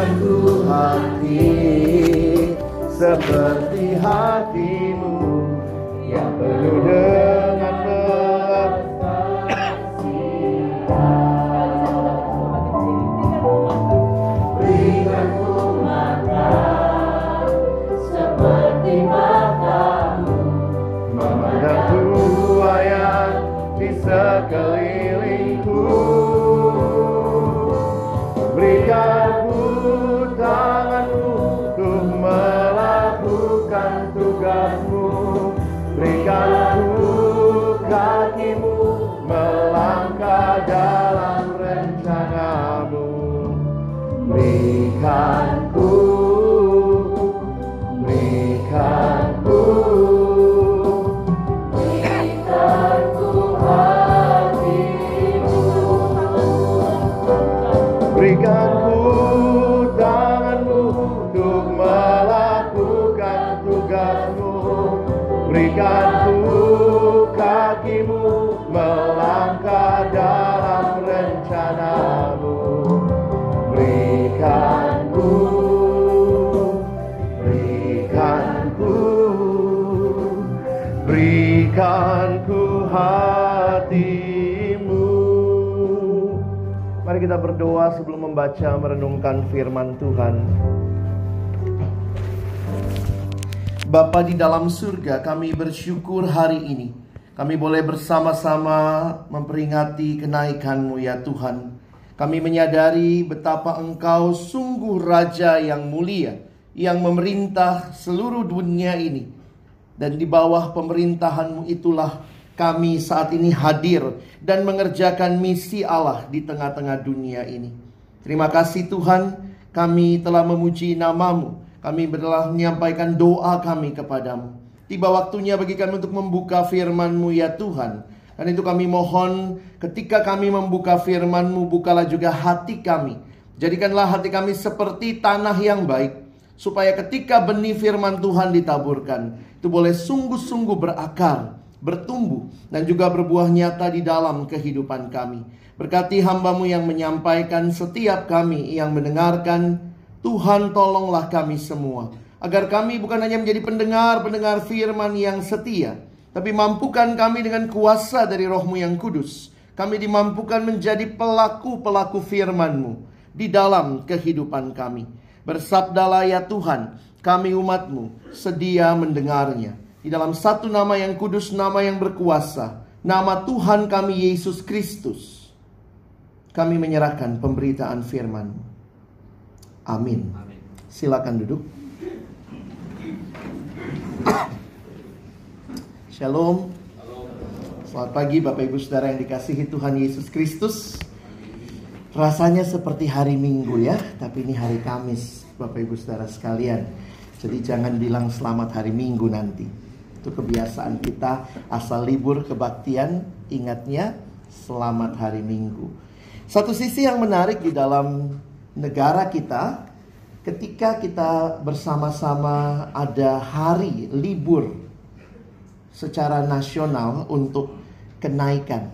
Berikanku hati seperti hatimu yang penuh dengan 나 Mari kita berdoa sebelum membaca merenungkan firman Tuhan. Bapa di dalam surga, kami bersyukur hari ini. Kami boleh bersama-sama memperingati kenaikan-Mu ya Tuhan. Kami menyadari betapa Engkau sungguh Raja yang mulia, yang memerintah seluruh dunia ini. Dan di bawah pemerintahan-Mu itulah kami saat ini hadir dan mengerjakan misi Allah di tengah-tengah dunia ini. Terima kasih Tuhan, kami telah memuji namamu. Kami telah menyampaikan doa kami kepadamu. Tiba waktunya bagi kami untuk membuka firman-Mu ya Tuhan. Dan itu kami mohon ketika kami membuka firman-Mu, bukalah juga hati kami. Jadikanlah hati kami seperti tanah yang baik. Supaya ketika benih firman Tuhan ditaburkan, itu boleh sungguh-sungguh berakar, bertumbuh, dan juga berbuah nyata di dalam kehidupan kami. Berkati hambamu yang menyampaikan setiap kami yang mendengarkan, Tuhan tolonglah kami semua. Agar kami bukan hanya menjadi pendengar-pendengar firman yang setia, tapi mampukan kami dengan kuasa dari rohmu yang kudus. Kami dimampukan menjadi pelaku-pelaku firman-Mu di dalam kehidupan kami. Bersabdalah ya Tuhan, kami umatmu sedia mendengarnya. Di dalam satu nama yang kudus, nama yang berkuasa, nama Tuhan kami Yesus Kristus. Kami menyerahkan pemberitaan firman-Mu. Amin. Silakan duduk. Shalom. Selamat pagi Bapak Ibu Saudara yang dikasihi Tuhan Yesus Kristus. Rasanya seperti hari Minggu ya, tapi ini hari Kamis Bapak Ibu Saudara sekalian. Jadi jangan bilang selamat hari Minggu nanti. Itu kebiasaan kita asal libur kebaktian, ingatnya selamat hari Minggu. Satu sisi yang menarik di dalam negara kita ketika kita bersama-sama ada hari libur secara nasional untuk kenaikan.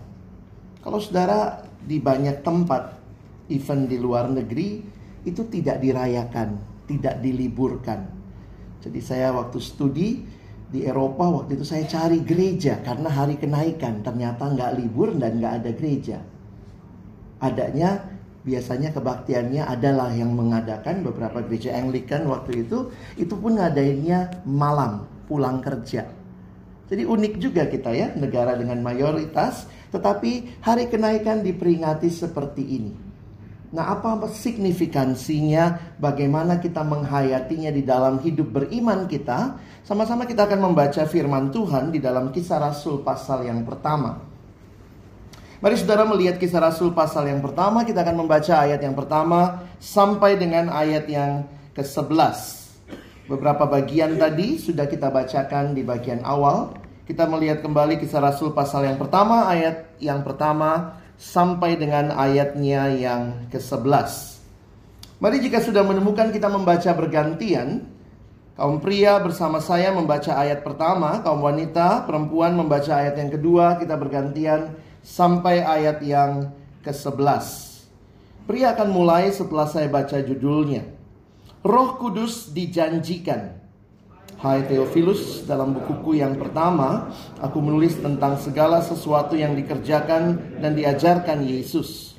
Kalau saudara di banyak tempat event di luar negeri itu tidak dirayakan, tidak diliburkan. Jadi saya waktu studi di Eropa waktu itu saya cari gereja karena hari kenaikan ternyata nggak libur dan nggak ada gereja. Adanya biasanya kebaktiannya adalah yang mengadakan beberapa gereja Anglikan waktu itu itu pun ngadainnya malam pulang kerja. Jadi unik juga kita ya negara dengan mayoritas tetapi hari kenaikan diperingati seperti ini. Nah, apa signifikansinya? Bagaimana kita menghayatinya di dalam hidup beriman kita? Sama-sama kita akan membaca firman Tuhan di dalam Kisah Rasul pasal yang pertama. Mari saudara melihat kisah Rasul pasal yang pertama, kita akan membaca ayat yang pertama sampai dengan ayat yang ke-11. Beberapa bagian tadi sudah kita bacakan di bagian awal. Kita melihat kembali kisah Rasul pasal yang pertama, ayat yang pertama sampai dengan ayatnya yang ke-11. Mari jika sudah menemukan kita membaca bergantian. Kaum pria bersama saya membaca ayat pertama, kaum wanita, perempuan membaca ayat yang kedua, kita bergantian sampai ayat yang ke-11. Pria akan mulai setelah saya baca judulnya. Roh Kudus dijanjikan. Hai Theophilus, dalam bukuku yang pertama, aku menulis tentang segala sesuatu yang dikerjakan dan diajarkan Yesus.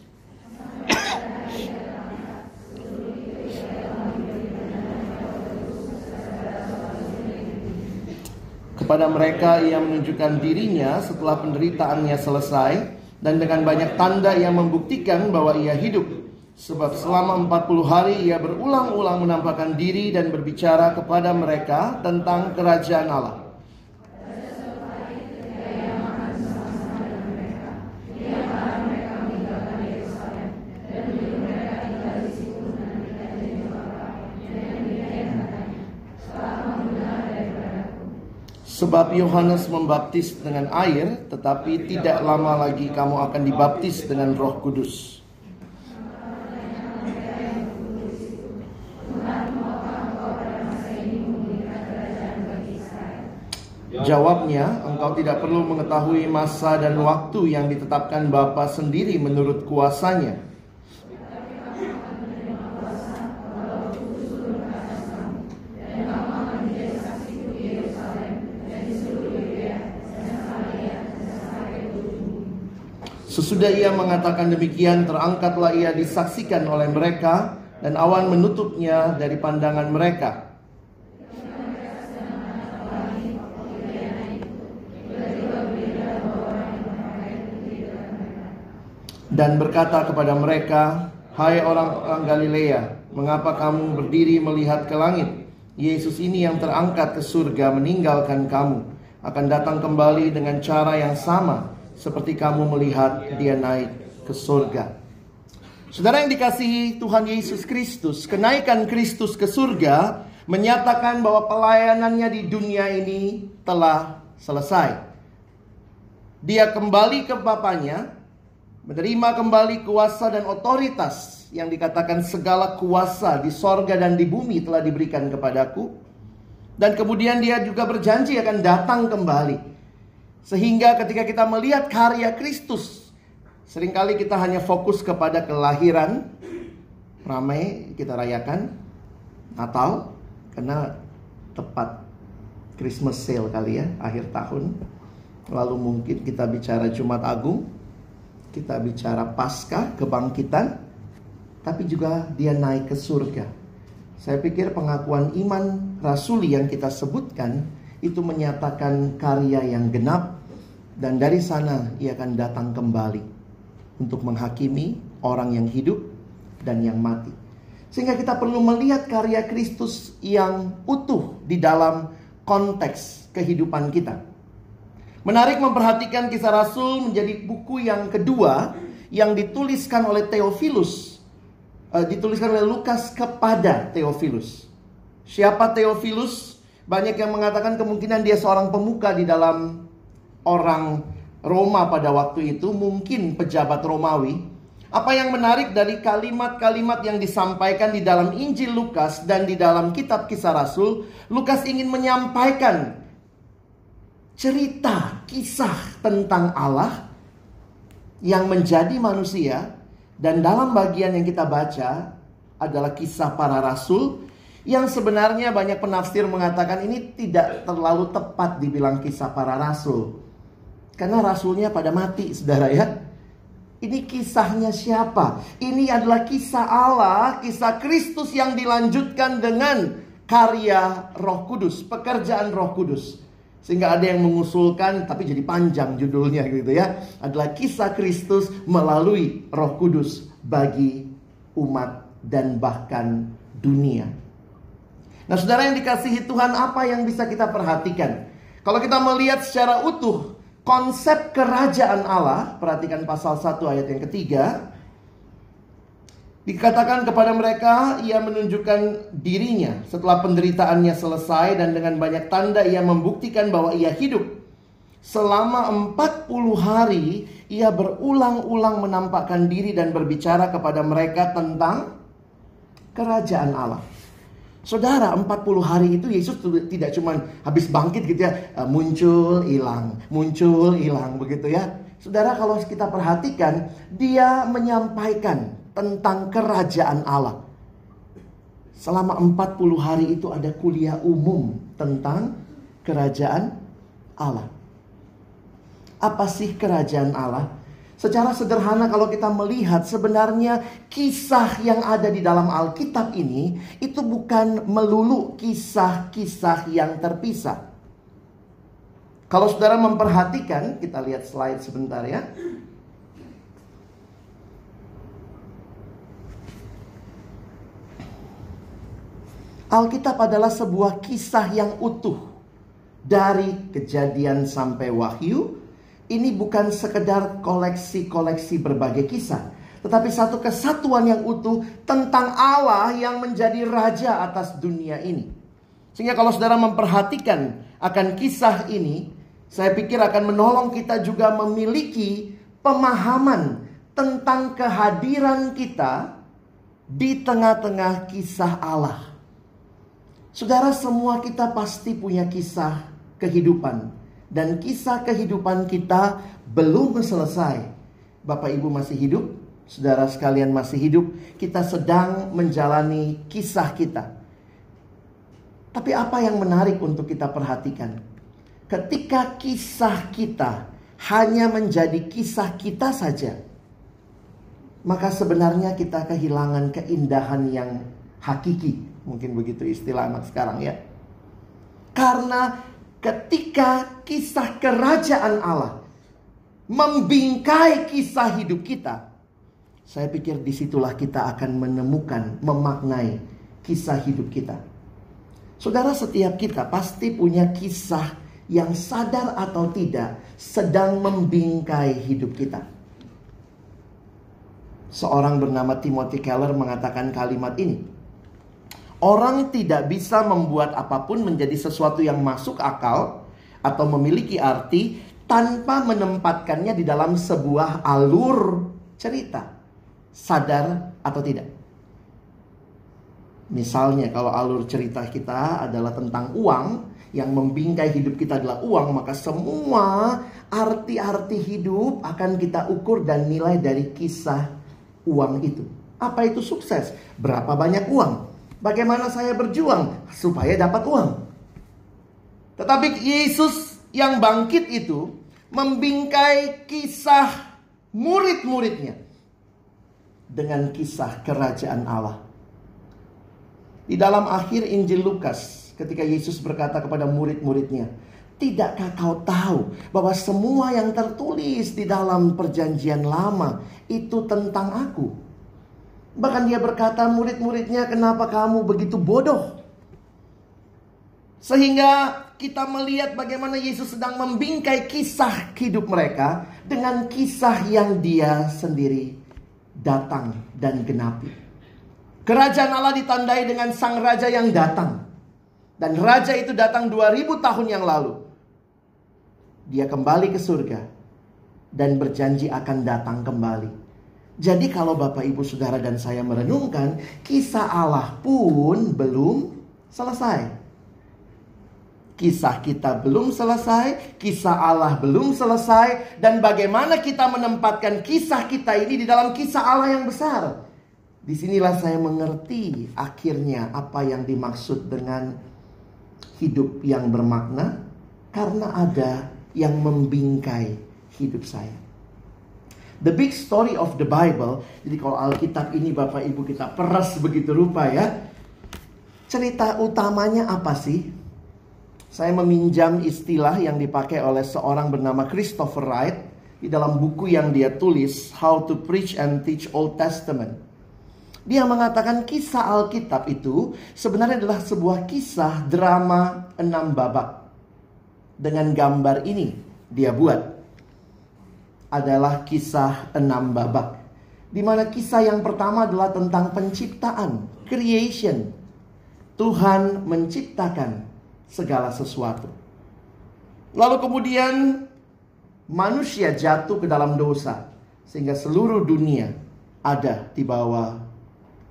Kepada mereka ia menunjukkan dirinya setelah penderitaannya selesai dan dengan banyak tanda yang membuktikan bahwa ia hidup. Sebab selama 40 hari ia berulang-ulang menampakkan diri dan berbicara kepada mereka tentang kerajaan Allah. Sebab Yohanes membaptis dengan air, tetapi tidak lama lagi kamu akan dibaptis dengan Roh Kudus. Jawabnya, engkau tidak perlu mengetahui masa dan waktu yang ditetapkan Bapa sendiri menurut kuasanya. Sesudah ia mengatakan demikian, terangkatlah ia disaksikan oleh mereka, dan awan menutupnya dari pandangan mereka. Dan berkata kepada mereka, Hai orang-orang Galilea, mengapa kamu berdiri melihat ke langit? Yesus ini yang terangkat ke surga meninggalkan kamu, akan datang kembali dengan cara yang sama, seperti kamu melihat dia naik ke surga. Saudara yang dikasihi Tuhan Yesus Kristus, kenaikan Kristus ke surga menyatakan bahwa pelayanannya di dunia ini telah selesai. Dia kembali ke Bapaknya, menerima kembali kuasa dan otoritas yang dikatakan segala kuasa di sorga dan di bumi telah diberikan kepadaku. Dan kemudian dia juga berjanji akan datang kembali. Sehingga ketika kita melihat karya Kristus, sering kali kita hanya fokus kepada kelahiran, ramai kita rayakan, Natal, karena tepat Christmas sale kali ya, akhir tahun. Lalu mungkin kita bicara Jumat Agung, kita bicara Paskah, kebangkitan, tapi juga dia naik ke surga. Saya pikir pengakuan iman rasuli yang kita sebutkan itu menyatakan karya yang genap dan dari sana ia akan datang kembali untuk menghakimi orang yang hidup dan yang mati. Sehingga kita perlu melihat karya Kristus yang utuh di dalam konteks kehidupan kita. Menarik memperhatikan kisah Rasul menjadi buku yang kedua yang dituliskan oleh Theophilus. Uh, dituliskan oleh Lukas kepada Theophilus. Siapa Theophilus? Banyak yang mengatakan kemungkinan dia seorang pemuka di dalam orang Roma pada waktu itu, mungkin pejabat Romawi. Apa yang menarik dari kalimat-kalimat yang disampaikan di dalam Injil Lukas dan di dalam kitab kisah Rasul, Lukas ingin menyampaikan cerita kisah tentang Allah yang menjadi manusia dan dalam bagian yang kita baca adalah kisah para rasul yang sebenarnya banyak penafsir mengatakan ini tidak terlalu tepat dibilang kisah para rasul. Karena rasulnya pada mati, Saudara ya. Ini kisahnya siapa? Ini adalah kisah Allah, kisah Kristus yang dilanjutkan dengan karya Roh Kudus, pekerjaan Roh Kudus. Sehingga ada yang mengusulkan tapi jadi panjang judulnya gitu ya. Adalah kisah Kristus melalui Roh Kudus bagi umat dan bahkan dunia. Nah, Saudara yang dikasihi Tuhan, apa yang bisa kita perhatikan? Kalau kita melihat secara utuh konsep kerajaan Allah, perhatikan pasal 1 ayat yang ketiga, Dikatakan kepada mereka, ia menunjukkan dirinya setelah penderitaannya selesai dan dengan banyak tanda ia membuktikan bahwa ia hidup. Selama 40 hari, ia berulang-ulang menampakkan diri dan berbicara kepada mereka tentang kerajaan Allah. Saudara, 40 hari itu Yesus tidak cuma habis bangkit gitu ya, eh, muncul, hilang, muncul, hilang begitu ya. Saudara, kalau kita perhatikan, dia menyampaikan tentang kerajaan Allah. Selama 40 hari itu ada kuliah umum tentang kerajaan Allah. Apa sih kerajaan Allah? Secara sederhana kalau kita melihat sebenarnya kisah yang ada di dalam Alkitab ini itu bukan melulu kisah-kisah yang terpisah. Kalau saudara memperhatikan, kita lihat slide sebentar ya. Alkitab adalah sebuah kisah yang utuh. Dari kejadian sampai wahyu, ini bukan sekedar koleksi-koleksi berbagai kisah. Tetapi satu kesatuan yang utuh tentang Allah yang menjadi raja atas dunia ini. Sehingga kalau saudara memperhatikan akan kisah ini, saya pikir akan menolong kita juga memiliki pemahaman tentang kehadiran kita di tengah-tengah kisah Allah. Saudara semua kita pasti punya kisah kehidupan. Dan kisah kehidupan kita belum selesai. Bapak Ibu masih hidup, saudara sekalian masih hidup, kita sedang menjalani kisah kita. Tapi apa yang menarik untuk kita perhatikan? Ketika kisah kita hanya menjadi kisah kita saja, maka sebenarnya kita kehilangan keindahan yang hakiki Mungkin begitu istilah anak sekarang ya. Karena ketika kisah kerajaan Allah membingkai kisah hidup kita, saya pikir di situlah kita akan menemukan, memaknai kisah hidup kita. Saudara, setiap kita pasti punya kisah yang sadar atau tidak sedang membingkai hidup kita. Seorang bernama Timothy Keller mengatakan kalimat ini. Orang tidak bisa membuat apa pun menjadi sesuatu yang masuk akal atau memiliki arti tanpa menempatkannya di dalam sebuah alur cerita. Sadar atau tidak? Misalnya kalau alur cerita kita adalah tentang uang, yang membingkai hidup kita adalah uang, maka semua arti-arti hidup akan kita ukur dan nilai dari kisah uang itu. Apa itu sukses? Berapa banyak uang? Bagaimana saya berjuang supaya dapat uang. Tetapi Yesus yang bangkit itu membingkai kisah murid-muridnya dengan kisah kerajaan Allah. Di dalam akhir Injil Lukas, ketika Yesus berkata kepada murid-muridnya, "Tidakkah kau tahu bahwa semua yang tertulis di dalam Perjanjian Lama itu tentang Aku?" Bahkan dia berkata murid-muridnya kenapa kamu begitu bodoh. Sehingga kita melihat bagaimana Yesus sedang membingkai kisah hidup mereka dengan kisah yang dia sendiri datang dan genapi. Kerajaan Allah ditandai dengan sang raja yang datang. Dan raja itu datang 2000 tahun yang lalu. Dia kembali ke surga dan berjanji akan datang kembali. Jadi kalau Bapak Ibu Saudara dan saya merenungkan, kisah Allah pun belum selesai. Kisah kita belum selesai, kisah Allah belum selesai, dan bagaimana kita menempatkan kisah kita ini di dalam kisah Allah yang besar. Di sinilah saya mengerti akhirnya apa yang dimaksud dengan hidup yang bermakna, karena ada yang membingkai hidup saya. The big story of the Bible. Jadi kalau Alkitab ini Bapak Ibu kita peras begitu rupa ya. Cerita utamanya apa sih? Saya meminjam istilah yang dipakai oleh seorang bernama Christopher Wright di dalam buku yang dia tulis How to Preach and Teach Old Testament. Dia mengatakan kisah Alkitab itu sebenarnya adalah sebuah kisah drama enam babak. Dengan gambar ini dia buat adalah kisah enam babak. Di mana kisah yang pertama adalah tentang penciptaan, creation. Tuhan menciptakan segala sesuatu. Lalu kemudian manusia jatuh ke dalam dosa sehingga seluruh dunia ada di bawah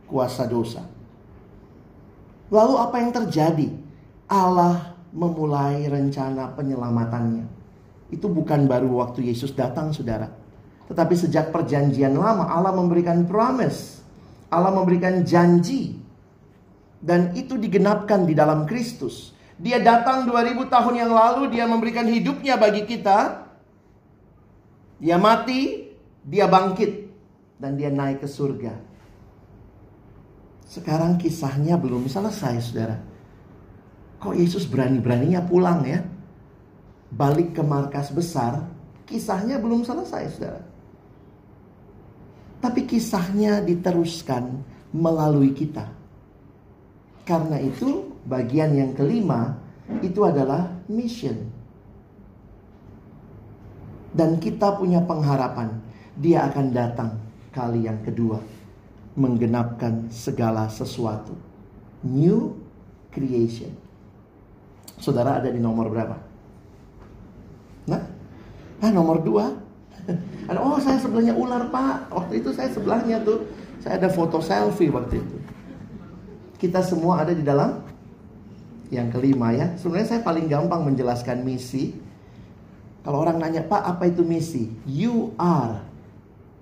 kuasa dosa. Lalu apa yang terjadi? Allah memulai rencana penyelamatannya. Itu bukan baru waktu Yesus datang, saudara. Tetapi sejak perjanjian lama Allah memberikan promise. Allah memberikan janji. Dan itu digenapkan di dalam Kristus. Dia datang 2000 tahun yang lalu, dia memberikan hidupnya bagi kita. Dia mati, dia bangkit dan dia naik ke surga. Sekarang kisahnya belum selesai, Saudara. Kok Yesus berani-beraninya pulang ya? Balik ke markas besar, kisahnya belum selesai, Saudara. Tapi kisahnya diteruskan melalui kita. Karena itu bagian yang kelima itu adalah mission. Dan kita punya pengharapan dia akan datang kali yang kedua menggenapkan segala sesuatu. New creation. Saudara ada di nomor berapa? Nah, ah nomor dua ada, oh saya sebelahnya ular pak. Waktu itu saya sebelahnya tuh. Saya ada foto selfie waktu itu. Kita semua ada di dalam yang kelima ya. Sebenarnya saya paling gampang menjelaskan misi. Kalau orang nanya, Pak apa itu misi? You are,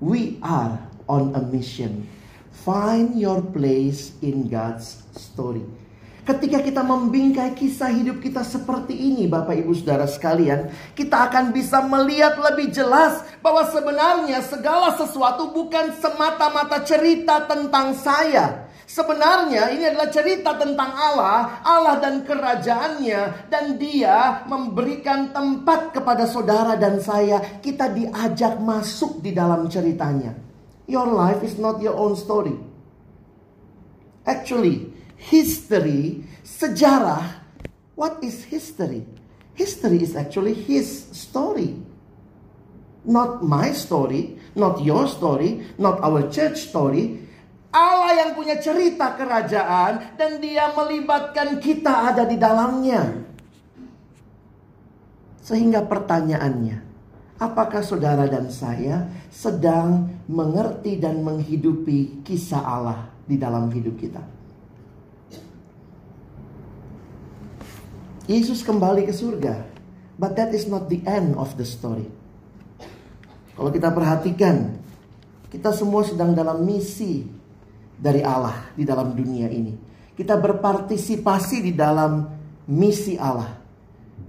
we are on a mission. Find your place in God's story. Ketika kita membingkai kisah hidup kita seperti ini, Bapak Ibu Saudara sekalian, kita akan bisa melihat lebih jelas bahwa sebenarnya segala sesuatu bukan semata-mata cerita tentang saya. Sebenarnya ini adalah cerita tentang Allah, Allah dan kerajaannya dan dia memberikan tempat kepada saudara dan saya. Kita diajak masuk di dalam ceritanya. Your life is not your own story. Actually, history, sejarah. What is history? History is actually his story. Not my story, not your story, not our church story. Allah yang punya cerita kerajaan dan dia melibatkan kita ada di dalamnya. Sehingga pertanyaannya, apakah saudara dan saya sedang mengerti dan menghidupi kisah Allah di dalam hidup kita? Yesus kembali ke surga. But that is not the end of the story. Kalau kita perhatikan, kita semua sedang dalam misi dari Allah di dalam dunia ini. Kita berpartisipasi di dalam misi Allah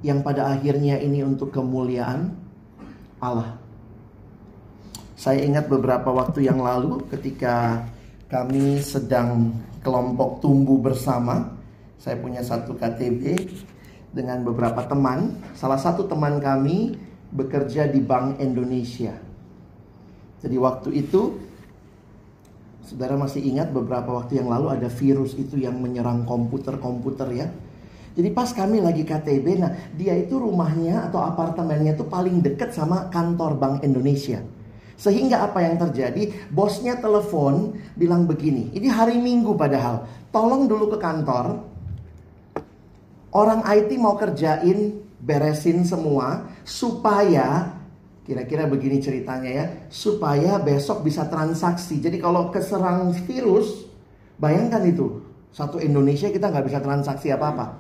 yang pada akhirnya ini untuk kemuliaan Allah. Saya ingat beberapa waktu yang lalu ketika kami sedang kelompok tumbuh bersama. Saya punya satu KTB dengan beberapa teman. Salah satu teman kami bekerja di Bank Indonesia. Jadi waktu itu Saudara masih ingat beberapa waktu yang lalu ada virus itu yang menyerang komputer-komputer ya. Jadi pas kami lagi KTB, nah dia itu rumahnya atau apartemennya itu paling dekat sama kantor Bank Indonesia. Sehingga apa yang terjadi, bosnya telepon bilang begini, ini hari Minggu padahal, tolong dulu ke kantor, Orang IT mau kerjain, beresin semua supaya kira-kira begini ceritanya ya, supaya besok bisa transaksi. Jadi kalau keserang virus, bayangkan itu satu Indonesia kita nggak bisa transaksi apa-apa.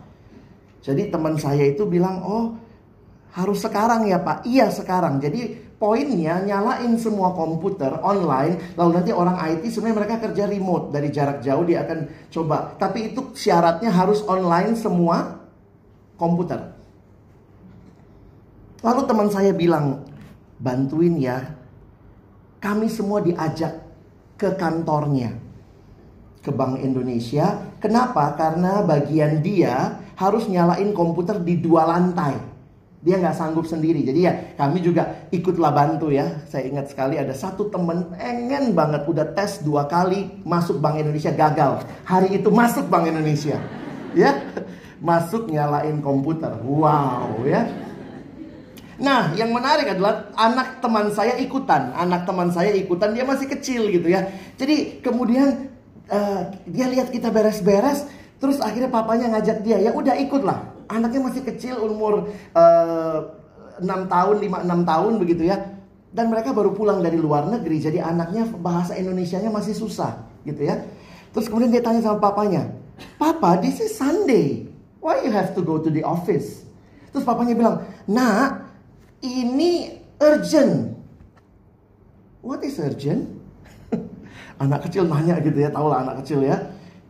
Jadi teman saya itu bilang, oh harus sekarang ya Pak. Iya sekarang. Jadi poinnya nyalain semua komputer online. Lalu nanti orang IT sebenarnya mereka kerja remote dari jarak jauh dia akan coba. Tapi itu syaratnya harus online semua komputer. Lalu teman saya bilang, bantuin ya. Kami semua diajak ke kantornya. Ke Bank Indonesia. Kenapa? Karena bagian dia harus nyalain komputer di dua lantai. Dia nggak sanggup sendiri. Jadi ya kami juga ikutlah bantu ya. Saya ingat sekali ada satu temen pengen banget udah tes dua kali masuk Bank Indonesia gagal. Hari itu masuk Bank Indonesia. Ya, masuk nyalain komputer. Wow ya. Nah, yang menarik adalah anak teman saya ikutan. Anak teman saya ikutan, dia masih kecil gitu ya. Jadi kemudian uh, dia lihat kita beres-beres, terus akhirnya papanya ngajak dia, ya udah ikutlah. Anaknya masih kecil, umur eh, 6 tahun, 5 6 tahun begitu ya. Dan mereka baru pulang dari luar negeri, jadi anaknya bahasa Indonesianya masih susah gitu ya. Terus kemudian dia tanya sama papanya, "Papa, this is Sunday. Why you have to go to the office? Terus papanya bilang, nak, ini urgent. What is urgent? anak kecil nanya gitu ya, tau lah anak kecil ya.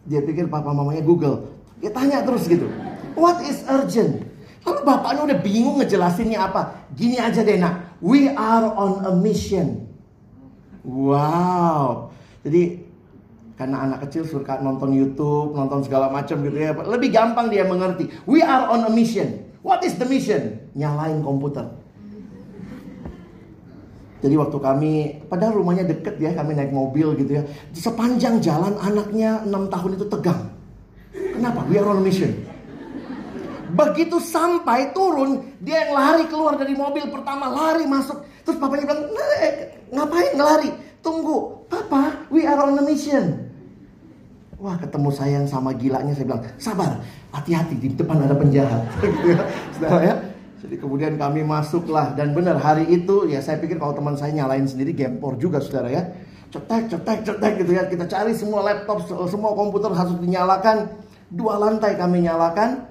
Dia pikir papa mamanya Google. Dia tanya terus gitu. What is urgent? Lalu bapaknya udah bingung ngejelasinnya apa. Gini aja deh nak. We are on a mission. Wow. Jadi karena anak kecil suka nonton YouTube, nonton segala macam gitu ya. Lebih gampang dia mengerti. We are on a mission. What is the mission? Nyalain komputer. Jadi waktu kami, padahal rumahnya deket ya, kami naik mobil gitu ya. Sepanjang jalan anaknya 6 tahun itu tegang. Kenapa? We are on a mission. Begitu sampai turun, dia yang lari keluar dari mobil pertama, lari masuk. Terus papanya bilang, ngapain ngelari? Tunggu, papa, we are on a mission. Wah ketemu saya yang sama gilanya, saya bilang, sabar, hati-hati di depan ada penjahat. Gitu ya, Saudara ya. Jadi kemudian kami masuklah dan benar hari itu ya saya pikir kalau teman saya nyalain sendiri gempor juga saudara ya. Cetek, cetek, cetek gitu ya. Kita cari semua laptop, semua komputer harus dinyalakan. Dua lantai kami nyalakan.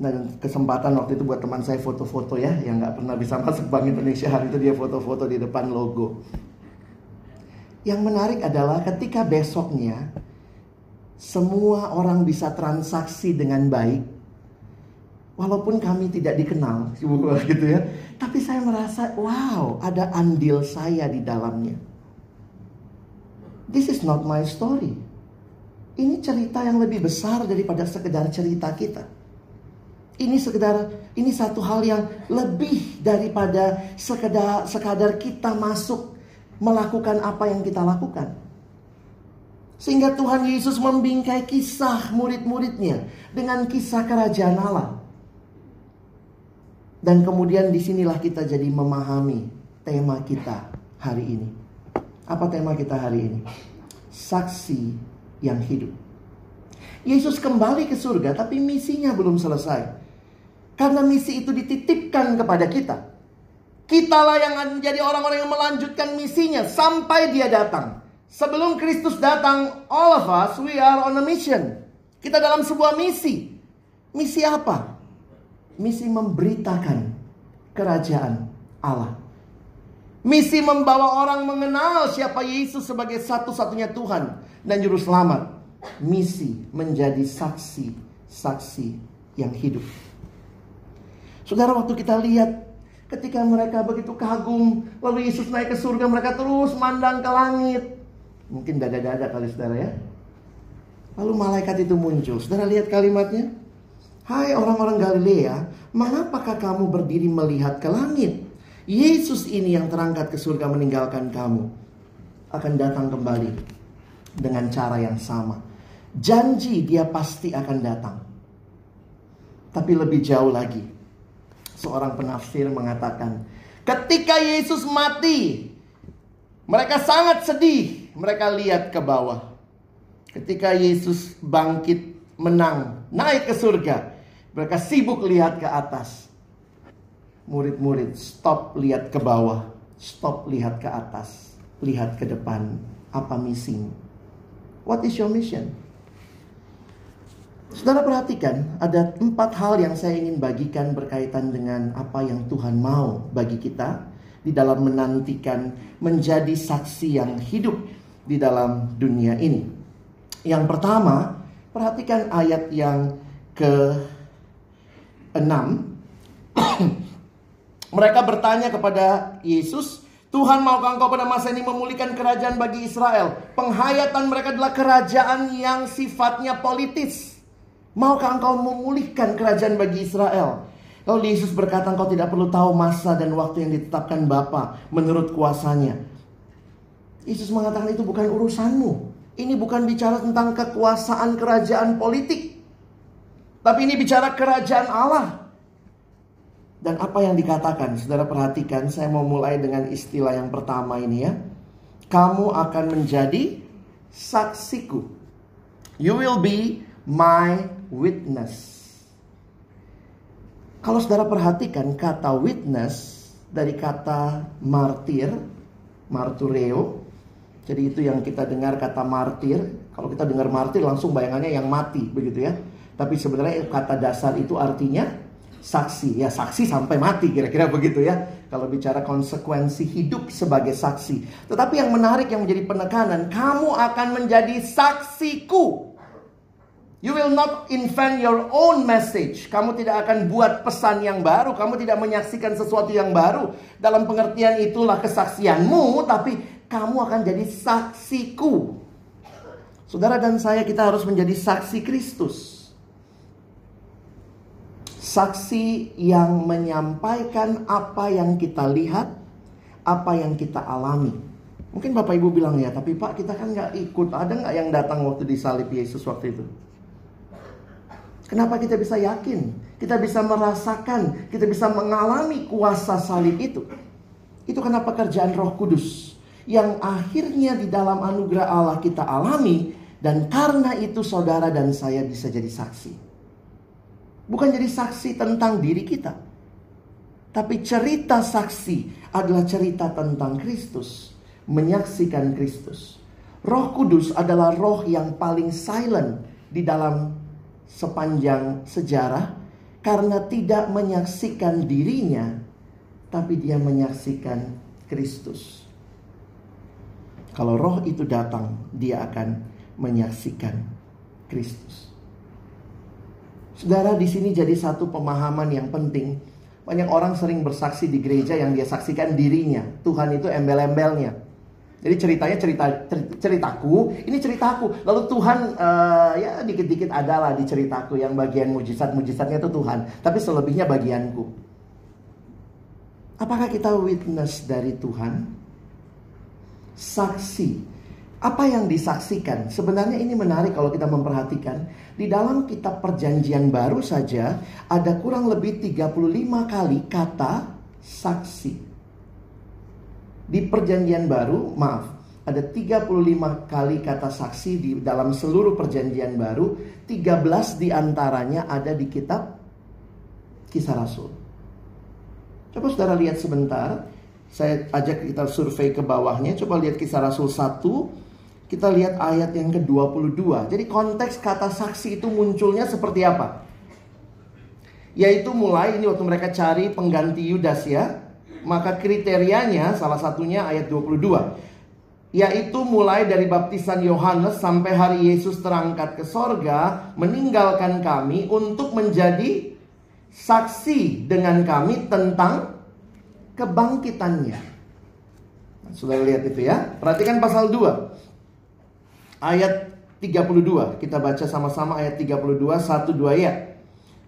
Dan kesempatan waktu itu buat teman saya foto-foto ya yang nggak pernah bisa masuk Bank Indonesia hari itu dia foto-foto di depan logo. Yang menarik adalah ketika besoknya semua orang bisa transaksi dengan baik Walaupun kami tidak dikenal, gitu ya. Tapi saya merasa, wow, ada andil saya di dalamnya. This is not my story. Ini cerita yang lebih besar daripada sekedar cerita kita. Ini sekedar, ini satu hal yang lebih daripada sekedar, sekadar kita masuk melakukan apa yang kita lakukan. Sehingga Tuhan Yesus membingkai kisah murid-muridnya dengan kisah kerajaan Allah. Dan kemudian di sinilah kita jadi memahami tema kita hari ini. Apa tema kita hari ini? Saksi yang hidup. Yesus kembali ke surga tapi misinya belum selesai. Karena misi itu dititipkan kepada kita. Kitalah yang menjadi orang-orang yang melanjutkan misinya sampai dia datang. Sebelum Kristus datang, all of us we are on a mission. Kita dalam sebuah misi. Misi apa? misi memberitakan kerajaan Allah. Misi membawa orang mengenal siapa Yesus sebagai satu-satunya Tuhan dan Juru Selamat. Misi menjadi saksi-saksi yang hidup. Saudara waktu kita lihat ketika mereka begitu kagum lalu Yesus naik ke surga mereka terus mandang ke langit. Mungkin dada-dada kali saudara ya. Lalu malaikat itu muncul. Saudara lihat kalimatnya? Hai orang-orang Galilea, mengapakah kamu berdiri melihat ke langit? Yesus ini yang terangkat ke surga meninggalkan kamu akan datang kembali dengan cara yang sama. Janji dia pasti akan datang. Tapi lebih jauh lagi. Seorang penafsir mengatakan, ketika Yesus mati, mereka sangat sedih. Mereka lihat ke bawah. Ketika Yesus bangkit menang, naik ke surga, mereka sibuk lihat ke atas. Murid-murid stop lihat ke bawah, stop lihat ke atas, lihat ke depan. Apa misimu? What is your mission? Saudara perhatikan, ada empat hal yang saya ingin bagikan berkaitan dengan apa yang Tuhan mau bagi kita di dalam menantikan menjadi saksi yang hidup di dalam dunia ini. Yang pertama, perhatikan ayat yang ke 6 mereka bertanya kepada Yesus, Tuhan maukah engkau pada masa ini memulihkan kerajaan bagi Israel? Penghayatan mereka adalah kerajaan yang sifatnya politis. Maukah engkau memulihkan kerajaan bagi Israel? Lalu Yesus berkata, engkau tidak perlu tahu masa dan waktu yang ditetapkan Bapa menurut kuasanya. Yesus mengatakan itu bukan urusanmu. Ini bukan bicara tentang kekuasaan kerajaan politik. Tapi ini bicara kerajaan Allah. Dan apa yang dikatakan, saudara perhatikan, saya mau mulai dengan istilah yang pertama ini ya. Kamu akan menjadi saksiku. You will be my witness. Kalau saudara perhatikan kata witness dari kata martir, martureo. Jadi itu yang kita dengar kata martir. Kalau kita dengar martir langsung bayangannya yang mati begitu ya. Tapi sebenarnya kata dasar itu artinya saksi. Ya saksi sampai mati kira-kira begitu ya. Kalau bicara konsekuensi hidup sebagai saksi. Tetapi yang menarik yang menjadi penekanan, kamu akan menjadi saksiku. You will not invent your own message. Kamu tidak akan buat pesan yang baru. Kamu tidak menyaksikan sesuatu yang baru. Dalam pengertian itulah kesaksianmu. Tapi kamu akan jadi saksiku. Saudara dan saya kita harus menjadi saksi Kristus. Saksi yang menyampaikan apa yang kita lihat. Apa yang kita alami. Mungkin Bapak Ibu bilang ya, tapi Pak kita kan nggak ikut. Ada nggak yang datang waktu disalib Yesus waktu itu? Kenapa kita bisa yakin? Kita bisa merasakan, kita bisa mengalami kuasa salib itu. Itu karena pekerjaan Roh Kudus yang akhirnya di dalam anugerah Allah kita alami dan karena itu saudara dan saya bisa jadi saksi. Bukan jadi saksi tentang diri kita. Tapi cerita saksi adalah cerita tentang Kristus, menyaksikan Kristus. Roh Kudus adalah roh yang paling silent di dalam sepanjang sejarah karena tidak menyaksikan dirinya, tapi dia menyaksikan Kristus. Kalau roh itu datang, dia akan menyaksikan Kristus. Saudara, di sini jadi satu pemahaman yang penting. Banyak orang sering bersaksi di gereja yang dia saksikan dirinya. Tuhan itu embel-embelnya. Jadi ceritanya cerita ceritaku, ini ceritaku. Lalu Tuhan uh, ya dikit-dikit adalah di ceritaku yang bagian mujizat-mujizatnya itu Tuhan, tapi selebihnya bagianku. Apakah kita witness dari Tuhan? Saksi. Apa yang disaksikan? Sebenarnya ini menarik kalau kita memperhatikan. Di dalam kitab perjanjian baru saja ada kurang lebih 35 kali kata saksi. Di perjanjian baru, maaf, ada 35 kali kata saksi di dalam seluruh perjanjian baru, 13 di antaranya ada di kitab Kisah Rasul. Coba saudara lihat sebentar, saya ajak kita survei ke bawahnya, coba lihat Kisah Rasul 1, kita lihat ayat yang ke-22. Jadi konteks kata saksi itu munculnya seperti apa? Yaitu mulai ini waktu mereka cari pengganti Yudas ya, maka kriterianya salah satunya ayat 22 yaitu mulai dari baptisan Yohanes sampai hari Yesus terangkat ke sorga, meninggalkan kami untuk menjadi saksi dengan kami tentang kebangkitannya. Nah, sudah lihat itu ya. Perhatikan pasal 2. Ayat 32. Kita baca sama-sama ayat 32, 1, 2 ya.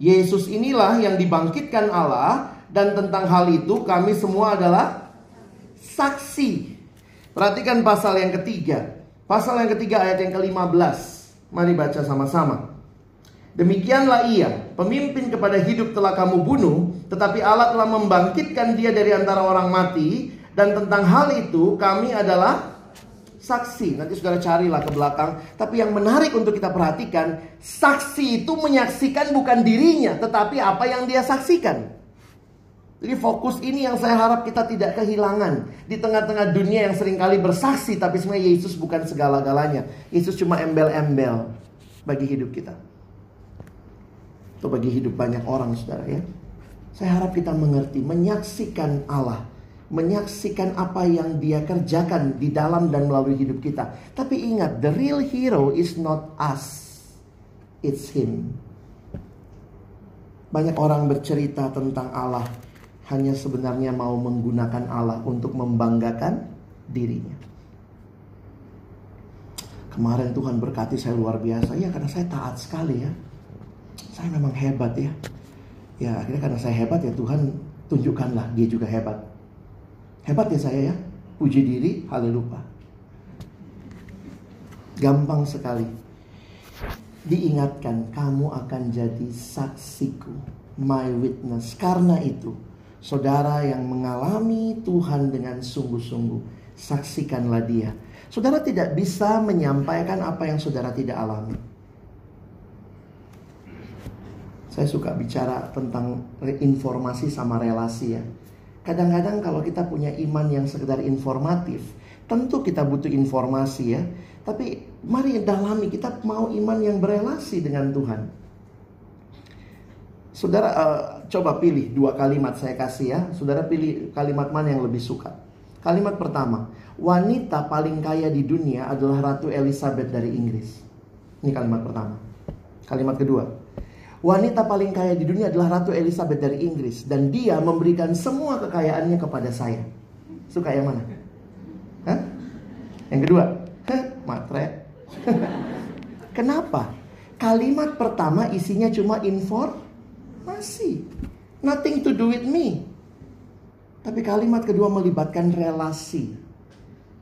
Yesus inilah yang dibangkitkan Allah dan tentang hal itu kami semua adalah saksi. Perhatikan pasal yang ketiga. Pasal yang ketiga ayat yang ke-15. Mari baca sama-sama. Demikianlah ia, pemimpin kepada hidup telah kamu bunuh, tetapi Allah telah membangkitkan dia dari antara orang mati, dan tentang hal itu kami adalah saksi. Nanti saudara carilah ke belakang. Tapi yang menarik untuk kita perhatikan, saksi itu menyaksikan bukan dirinya, tetapi apa yang dia saksikan. Jadi fokus ini yang saya harap kita tidak kehilangan. Di tengah-tengah dunia yang sering kali bersaksi, tapi sebenarnya Yesus bukan segala-galanya. Yesus cuma embel-embel bagi hidup kita. Atau bagi hidup banyak orang, saudara ya. Saya harap kita mengerti, menyaksikan Allah. Menyaksikan apa yang dia kerjakan di dalam dan melalui hidup kita. Tapi ingat, the real hero is not us. It's him. Banyak orang bercerita tentang Allah hanya sebenarnya mau menggunakan Allah untuk membanggakan dirinya. Kemarin Tuhan berkati saya luar biasa ya karena saya taat sekali ya. Saya memang hebat ya. Ya akhirnya karena saya hebat ya Tuhan tunjukkanlah dia juga hebat. Hebat ya saya ya. Puji diri, haleluya. Gampang sekali. Diingatkan kamu akan jadi saksiku, my witness. Karena itu, Saudara yang mengalami Tuhan dengan sungguh-sungguh, saksikanlah dia. Saudara tidak bisa menyampaikan apa yang saudara tidak alami. Saya suka bicara tentang informasi sama relasi ya. Kadang-kadang kalau kita punya iman yang sekedar informatif, tentu kita butuh informasi ya. Tapi mari dalami kita mau iman yang berelasi dengan Tuhan. Saudara, uh, coba pilih dua kalimat saya kasih ya. Saudara pilih kalimat mana yang lebih suka. Kalimat pertama, wanita paling kaya di dunia adalah Ratu Elizabeth dari Inggris. Ini kalimat pertama. Kalimat kedua, wanita paling kaya di dunia adalah Ratu Elizabeth dari Inggris dan dia memberikan semua kekayaannya kepada saya. Suka yang mana? Hah? Yang kedua, Hah, matre. Kenapa? Kalimat pertama isinya cuma informasi. Nothing to do with me. Tapi kalimat kedua melibatkan relasi.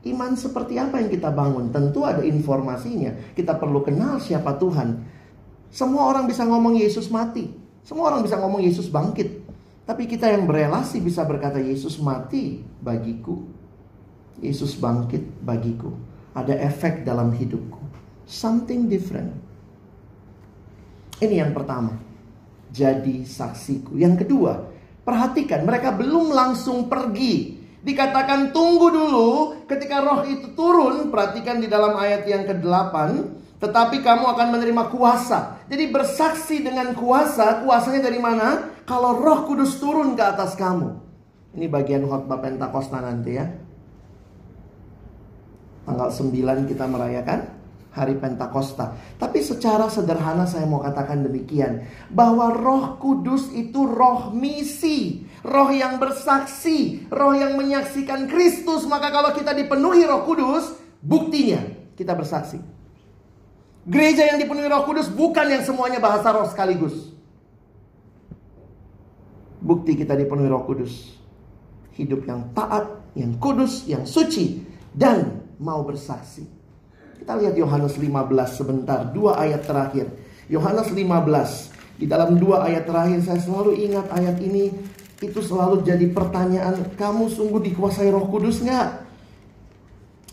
Iman seperti apa yang kita bangun? Tentu ada informasinya. Kita perlu kenal siapa Tuhan. Semua orang bisa ngomong Yesus mati. Semua orang bisa ngomong Yesus bangkit. Tapi kita yang berelasi bisa berkata Yesus mati bagiku. Yesus bangkit bagiku. Ada efek dalam hidupku. Something different. Ini yang pertama. Jadi saksiku. Yang kedua, perhatikan mereka belum langsung pergi. Dikatakan tunggu dulu ketika roh itu turun. Perhatikan di dalam ayat yang ke-8. Tetapi kamu akan menerima kuasa. Jadi bersaksi dengan kuasa. Kuasanya dari mana? Kalau roh kudus turun ke atas kamu. Ini bagian khotbah Pentakosta nanti ya. Tanggal 9 kita merayakan hari Pentakosta. Tapi secara sederhana saya mau katakan demikian. Bahwa roh kudus itu roh misi. Roh yang bersaksi. Roh yang menyaksikan Kristus. Maka kalau kita dipenuhi roh kudus. Buktinya kita bersaksi. Gereja yang dipenuhi roh kudus bukan yang semuanya bahasa roh sekaligus. Bukti kita dipenuhi roh kudus. Hidup yang taat, yang kudus, yang suci. Dan mau bersaksi. Kita lihat Yohanes 15 sebentar, dua ayat terakhir. Yohanes 15. Di dalam dua ayat terakhir saya selalu ingat ayat ini itu selalu jadi pertanyaan, kamu sungguh dikuasai Roh Kudus nggak?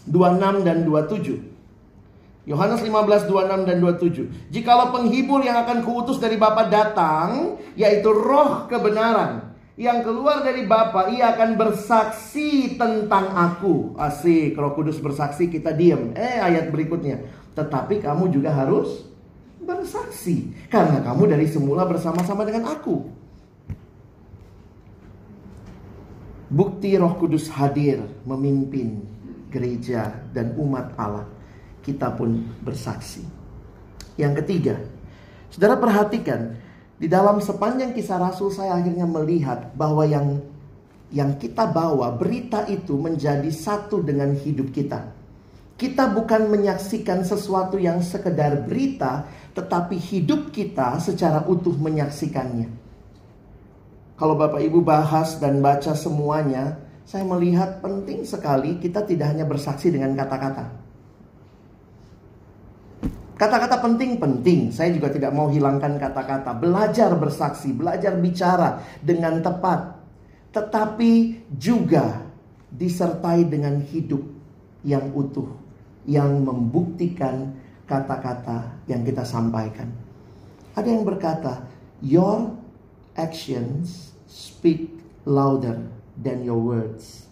26 dan 27. Yohanes 15, 26 dan 27. Jikalau penghibur yang akan kuutus dari Bapa datang, yaitu roh kebenaran yang keluar dari Bapa, ia akan bersaksi tentang aku. Asik, Roh Kudus bersaksi, kita diam. Eh, ayat berikutnya. Tetapi kamu juga harus bersaksi. Karena kamu dari semula bersama-sama dengan aku. Bukti Roh Kudus hadir memimpin gereja dan umat Allah. Kita pun bersaksi. Yang ketiga, saudara perhatikan di dalam sepanjang kisah Rasul saya akhirnya melihat bahwa yang yang kita bawa berita itu menjadi satu dengan hidup kita. Kita bukan menyaksikan sesuatu yang sekedar berita, tetapi hidup kita secara utuh menyaksikannya. Kalau Bapak Ibu bahas dan baca semuanya, saya melihat penting sekali kita tidak hanya bersaksi dengan kata-kata. Kata-kata penting-penting, saya juga tidak mau hilangkan kata-kata. Belajar bersaksi, belajar bicara dengan tepat. Tetapi juga disertai dengan hidup yang utuh. Yang membuktikan kata-kata yang kita sampaikan. Ada yang berkata, your actions speak louder than your words.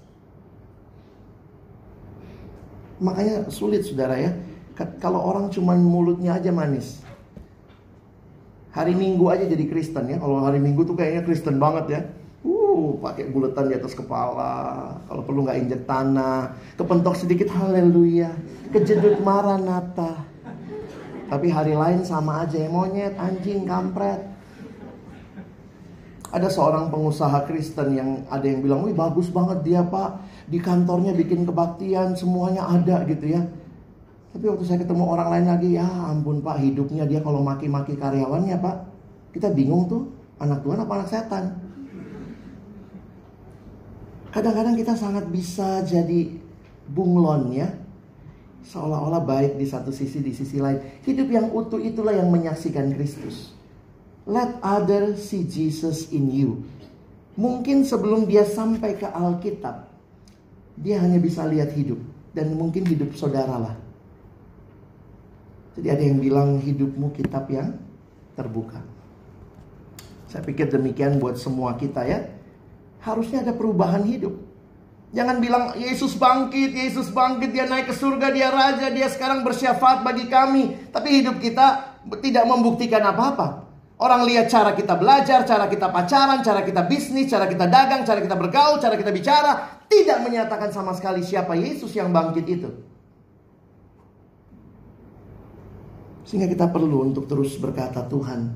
Makanya sulit saudara ya kalau orang cuma mulutnya aja manis. Hari Minggu aja jadi Kristen ya. Kalau hari Minggu tuh kayaknya Kristen banget ya. Uh, pakai bulatan di atas kepala. Kalau perlu nggak injek tanah. Kepentok sedikit haleluya. Kejedut maranata. Tapi hari lain sama aja ya. Monyet, anjing, kampret. Ada seorang pengusaha Kristen yang ada yang bilang, wih bagus banget dia pak. Di kantornya bikin kebaktian, semuanya ada gitu ya. Tapi waktu saya ketemu orang lain lagi, ya ampun pak hidupnya dia kalau maki-maki karyawannya pak. Kita bingung tuh, anak Tuhan apa anak setan. Kadang-kadang kita sangat bisa jadi bunglon ya. Seolah-olah baik di satu sisi, di sisi lain. Hidup yang utuh itulah yang menyaksikan Kristus. Let other see Jesus in you. Mungkin sebelum dia sampai ke Alkitab, dia hanya bisa lihat hidup. Dan mungkin hidup saudara lah jadi ada yang bilang hidupmu kitab yang terbuka. Saya pikir demikian buat semua kita ya. Harusnya ada perubahan hidup. Jangan bilang Yesus bangkit, Yesus bangkit, dia naik ke surga, dia raja, dia sekarang bersyafaat bagi kami. Tapi hidup kita tidak membuktikan apa-apa. Orang lihat cara kita belajar, cara kita pacaran, cara kita bisnis, cara kita dagang, cara kita bergaul, cara kita bicara. Tidak menyatakan sama sekali siapa Yesus yang bangkit itu. Sehingga kita perlu untuk terus berkata, Tuhan,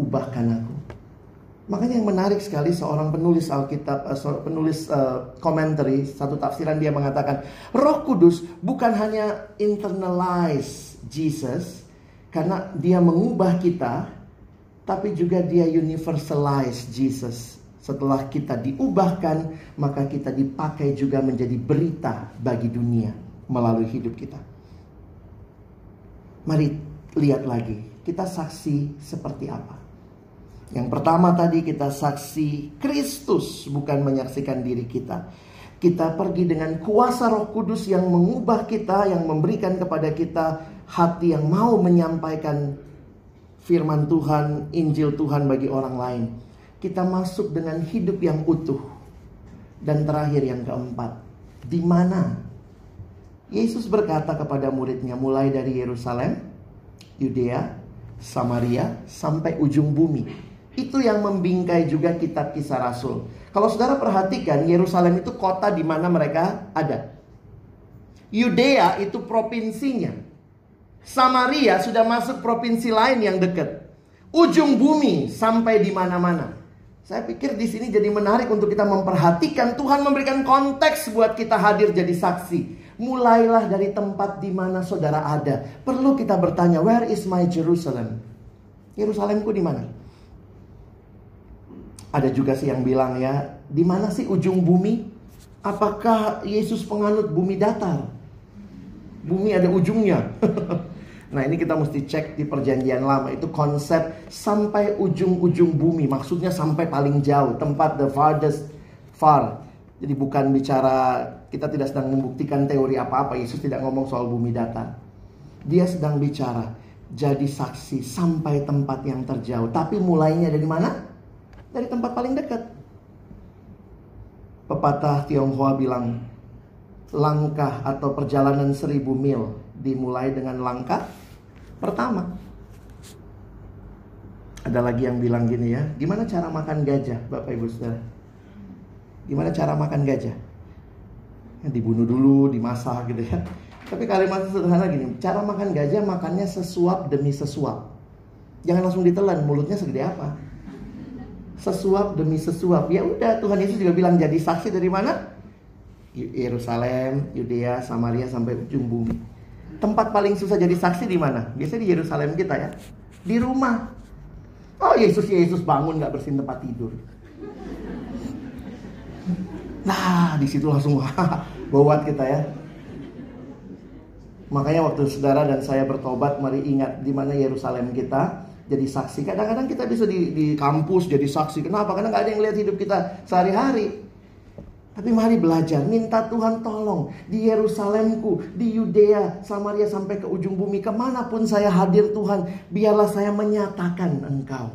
ubahkan aku. Makanya yang menarik sekali seorang penulis Alkitab, uh, penulis komentari, satu tafsiran dia mengatakan, Roh Kudus bukan hanya internalize Jesus, karena dia mengubah kita, tapi juga dia universalize Jesus. Setelah kita diubahkan, maka kita dipakai juga menjadi berita bagi dunia melalui hidup kita. Mari lihat lagi, kita saksi seperti apa. Yang pertama tadi kita saksi Kristus, bukan menyaksikan diri kita. Kita pergi dengan kuasa Roh Kudus yang mengubah kita, yang memberikan kepada kita hati yang mau menyampaikan firman Tuhan, Injil Tuhan bagi orang lain. Kita masuk dengan hidup yang utuh. Dan terakhir yang keempat, di mana Yesus berkata kepada muridnya mulai dari Yerusalem, Yudea, Samaria sampai ujung bumi. Itu yang membingkai juga kitab kisah Rasul. Kalau saudara perhatikan, Yerusalem itu kota di mana mereka ada. Yudea itu provinsinya. Samaria sudah masuk provinsi lain yang dekat. Ujung bumi sampai di mana-mana. Saya pikir di sini jadi menarik untuk kita memperhatikan Tuhan memberikan konteks buat kita hadir jadi saksi. Mulailah dari tempat di mana saudara ada. Perlu kita bertanya, where is my Jerusalem? Yerusalemku di mana? Ada juga sih yang bilang ya, di mana sih ujung bumi? Apakah Yesus penganut bumi datar? Bumi ada ujungnya. Nah ini kita mesti cek di perjanjian lama itu konsep sampai ujung-ujung bumi maksudnya sampai paling jauh tempat the farthest far. Jadi bukan bicara kita tidak sedang membuktikan teori apa-apa Yesus tidak ngomong soal bumi datar. Dia sedang bicara jadi saksi sampai tempat yang terjauh. Tapi mulainya dari mana? Dari tempat paling dekat. Pepatah Tionghoa bilang langkah atau perjalanan seribu mil dimulai dengan langkah pertama. Ada lagi yang bilang gini ya, gimana cara makan gajah, Bapak Ibu Saudara? Gimana cara makan gajah? Ya, dibunuh dulu, dimasak gitu ya. Tapi kalimat sederhana gini, cara makan gajah makannya sesuap demi sesuap. Jangan langsung ditelan, mulutnya segede apa? Sesuap demi sesuap. Ya udah, Tuhan Yesus juga bilang jadi saksi dari mana? Yerusalem, Yudea, Samaria sampai ujung bumi. Tempat paling susah jadi saksi di mana? Biasanya di Yerusalem kita ya. Di rumah. Oh Yesus Yesus bangun nggak bersihin tempat tidur. Nah di situ langsung bawat kita ya. Makanya waktu saudara dan saya bertobat, mari ingat di mana Yerusalem kita jadi saksi. Kadang-kadang kita bisa di, di kampus jadi saksi. Kenapa? Karena nggak ada yang lihat hidup kita sehari-hari. Tapi mari belajar, minta Tuhan tolong di Yerusalemku, di Yudea, Samaria sampai ke ujung bumi, ke mana pun saya hadir Tuhan, biarlah saya menyatakan Engkau.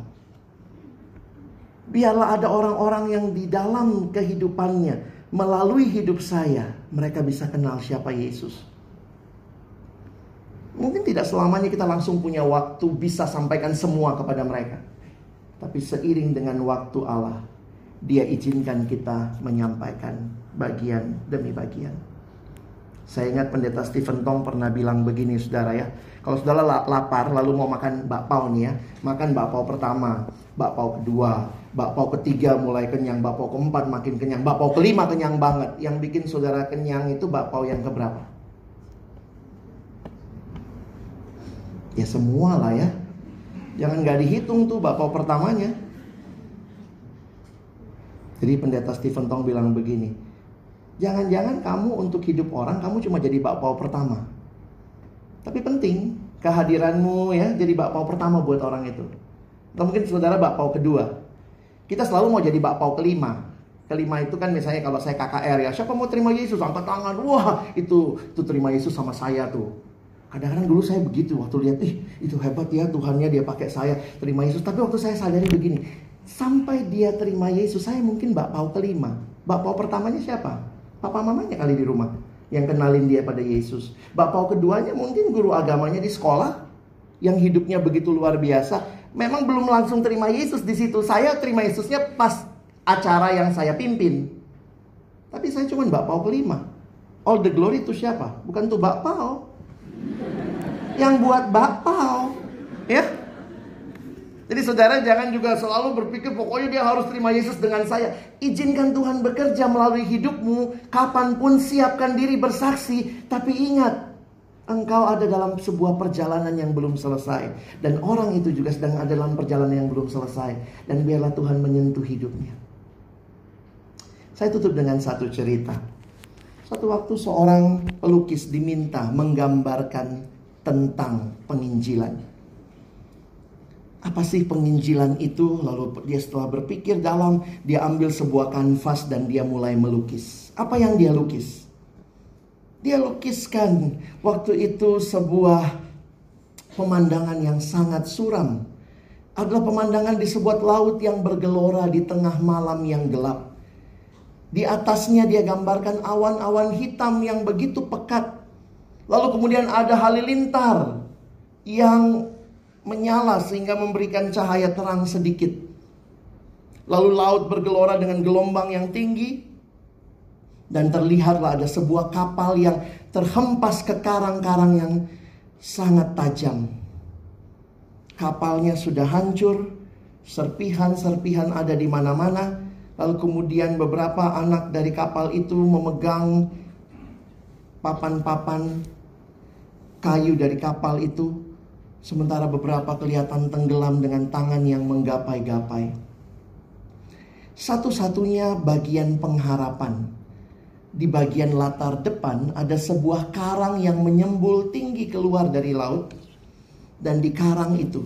Biarlah ada orang-orang yang di dalam kehidupannya, melalui hidup saya, mereka bisa kenal siapa Yesus. Mungkin tidak selamanya kita langsung punya waktu bisa sampaikan semua kepada mereka. Tapi seiring dengan waktu Allah, dia izinkan kita menyampaikan bagian demi bagian. Saya ingat pendeta Stephen Tong pernah bilang begini saudara ya. Kalau saudara lapar lalu mau makan bakpao nih ya. Makan bakpao pertama, bakpao kedua, bakpao ketiga mulai kenyang, bakpao keempat makin kenyang, bakpao kelima kenyang banget. Yang bikin saudara kenyang itu bakpao yang keberapa? Ya semua lah ya. Jangan gak dihitung tuh bakpao pertamanya. Jadi pendeta Stephen Tong bilang begini, jangan-jangan kamu untuk hidup orang kamu cuma jadi bakpao pertama. Tapi penting kehadiranmu ya jadi bakpao pertama buat orang itu. Atau mungkin saudara bakpao kedua. Kita selalu mau jadi bakpao kelima. Kelima itu kan misalnya kalau saya KKR ya, siapa mau terima Yesus angkat tangan. Wah, itu itu terima Yesus sama saya tuh. Kadang-kadang dulu saya begitu waktu lihat, ih itu hebat ya Tuhannya dia pakai saya terima Yesus. Tapi waktu saya sadari begini, Sampai dia terima Yesus, saya mungkin bakpao kelima. Bakpao pertamanya siapa? Papa mamanya kali di rumah yang kenalin dia pada Yesus. Bakpao keduanya mungkin guru agamanya di sekolah yang hidupnya begitu luar biasa. memang belum langsung terima Yesus di situ. Saya terima Yesusnya pas acara yang saya pimpin. Tapi saya cuma Mbak Pau kelima. All the glory itu siapa? Bukan tuh Mbak Pau. Yang buat Mbak Pau. Ya, jadi saudara jangan juga selalu berpikir pokoknya dia harus terima Yesus dengan saya. Izinkan Tuhan bekerja melalui hidupmu. Kapan pun siapkan diri bersaksi. Tapi ingat, engkau ada dalam sebuah perjalanan yang belum selesai. Dan orang itu juga sedang ada dalam perjalanan yang belum selesai. Dan biarlah Tuhan menyentuh hidupnya. Saya tutup dengan satu cerita. Suatu waktu seorang pelukis diminta menggambarkan tentang penginjilan apa sih penginjilan itu? Lalu dia setelah berpikir dalam, dia ambil sebuah kanvas dan dia mulai melukis. Apa yang dia lukis? Dia lukiskan waktu itu sebuah pemandangan yang sangat suram. Adalah pemandangan di sebuah laut yang bergelora di tengah malam yang gelap. Di atasnya dia gambarkan awan-awan hitam yang begitu pekat. Lalu kemudian ada halilintar yang menyala sehingga memberikan cahaya terang sedikit. Lalu laut bergelora dengan gelombang yang tinggi dan terlihatlah ada sebuah kapal yang terhempas ke karang-karang yang sangat tajam. Kapalnya sudah hancur, serpihan-serpihan ada di mana-mana. Lalu kemudian beberapa anak dari kapal itu memegang papan-papan kayu dari kapal itu Sementara beberapa kelihatan tenggelam dengan tangan yang menggapai-gapai. Satu-satunya bagian pengharapan. Di bagian latar depan ada sebuah karang yang menyembul tinggi keluar dari laut. Dan di karang itu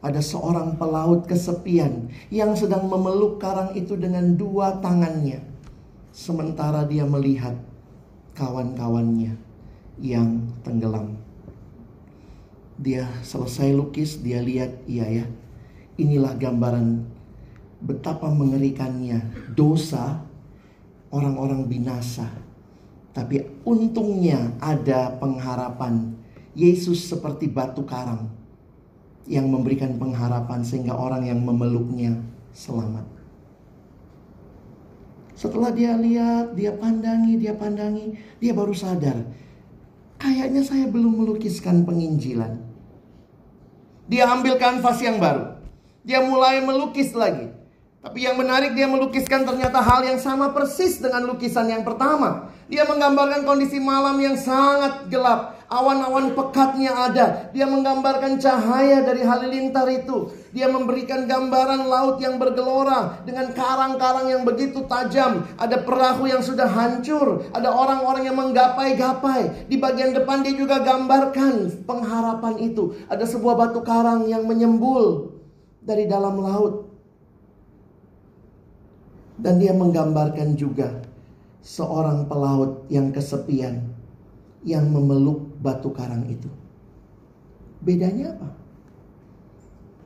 ada seorang pelaut kesepian yang sedang memeluk karang itu dengan dua tangannya. Sementara dia melihat kawan-kawannya yang tenggelam. Dia selesai lukis, dia lihat, iya ya, inilah gambaran betapa mengerikannya dosa orang-orang binasa. Tapi untungnya ada pengharapan. Yesus seperti batu karang yang memberikan pengharapan sehingga orang yang memeluknya selamat. Setelah dia lihat, dia pandangi, dia pandangi, dia baru sadar. Kayaknya saya belum melukiskan penginjilan. Dia ambil kanvas yang baru. Dia mulai melukis lagi. Tapi yang menarik dia melukiskan ternyata hal yang sama persis dengan lukisan yang pertama. Dia menggambarkan kondisi malam yang sangat gelap. Awan-awan pekatnya ada. Dia menggambarkan cahaya dari halilintar itu. Dia memberikan gambaran laut yang bergelora dengan karang-karang yang begitu tajam. Ada perahu yang sudah hancur. Ada orang-orang yang menggapai-gapai. Di bagian depan dia juga gambarkan pengharapan itu. Ada sebuah batu karang yang menyembul dari dalam laut. Dan dia menggambarkan juga seorang pelaut yang kesepian yang memeluk batu karang itu. Bedanya apa?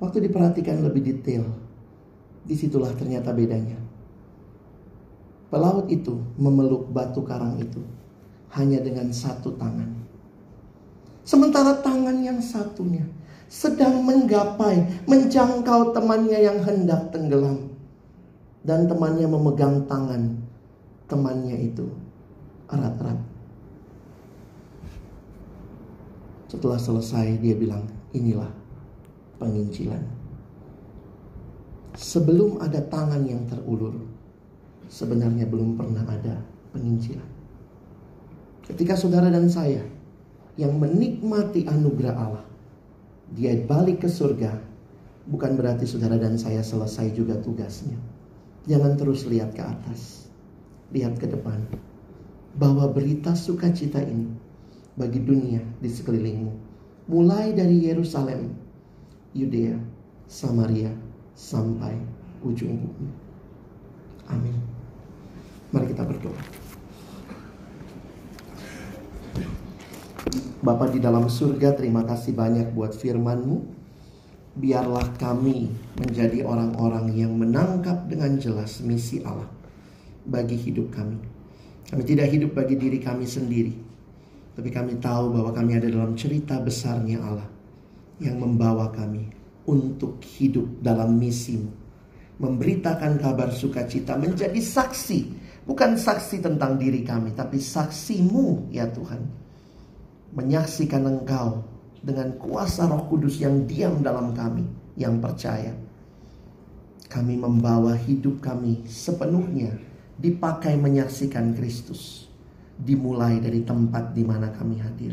Waktu diperhatikan lebih detail, di situlah ternyata bedanya. Pelaut itu memeluk batu karang itu hanya dengan satu tangan. Sementara tangan yang satunya sedang menggapai, menjangkau temannya yang hendak tenggelam. Dan temannya memegang tangan temannya itu erat-erat. Setelah selesai dia bilang, inilah penginjilan. Sebelum ada tangan yang terulur, sebenarnya belum pernah ada penginjilan. Ketika saudara dan saya yang menikmati anugerah Allah, dia balik ke surga, bukan berarti saudara dan saya selesai juga tugasnya. Jangan terus lihat ke atas, lihat ke depan. Bahwa berita sukacita ini bagi dunia di sekelilingmu. Mulai dari Yerusalem, Yudea, Samaria, sampai ujung bumi. Amin. Mari kita berdoa. Bapa di dalam surga, terima kasih banyak buat firman-Mu. Biarlah kami menjadi orang-orang yang menangkap dengan jelas misi Allah bagi hidup kami. Kami tidak hidup bagi diri kami sendiri, tapi kami tahu bahwa kami ada dalam cerita besarnya Allah yang membawa kami untuk hidup dalam misimu. Memberitakan kabar sukacita menjadi saksi. Bukan saksi tentang diri kami, tapi saksimu ya Tuhan. Menyaksikan engkau dengan kuasa roh kudus yang diam dalam kami, yang percaya. Kami membawa hidup kami sepenuhnya dipakai menyaksikan Kristus. Dimulai dari tempat di mana kami hadir.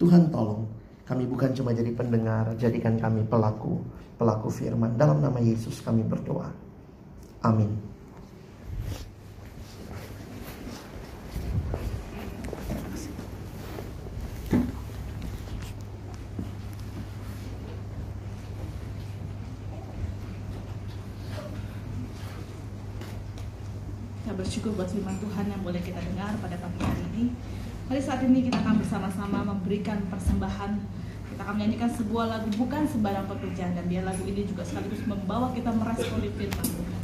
Tuhan tolong kami bukan cuma jadi pendengar, jadikan kami pelaku, pelaku firman. Dalam nama Yesus kami berdoa. Amin. Kita bersyukur buat firman Tuhan yang boleh kita dengar pada pagi hari ini. Hari saat ini kita akan bersama-sama memberikan persembahan. Kita akan menyanyikan sebuah lagu bukan sembarang pekerjaan dan biar lagu ini juga sekaligus membawa kita meresponi firman Tuhan.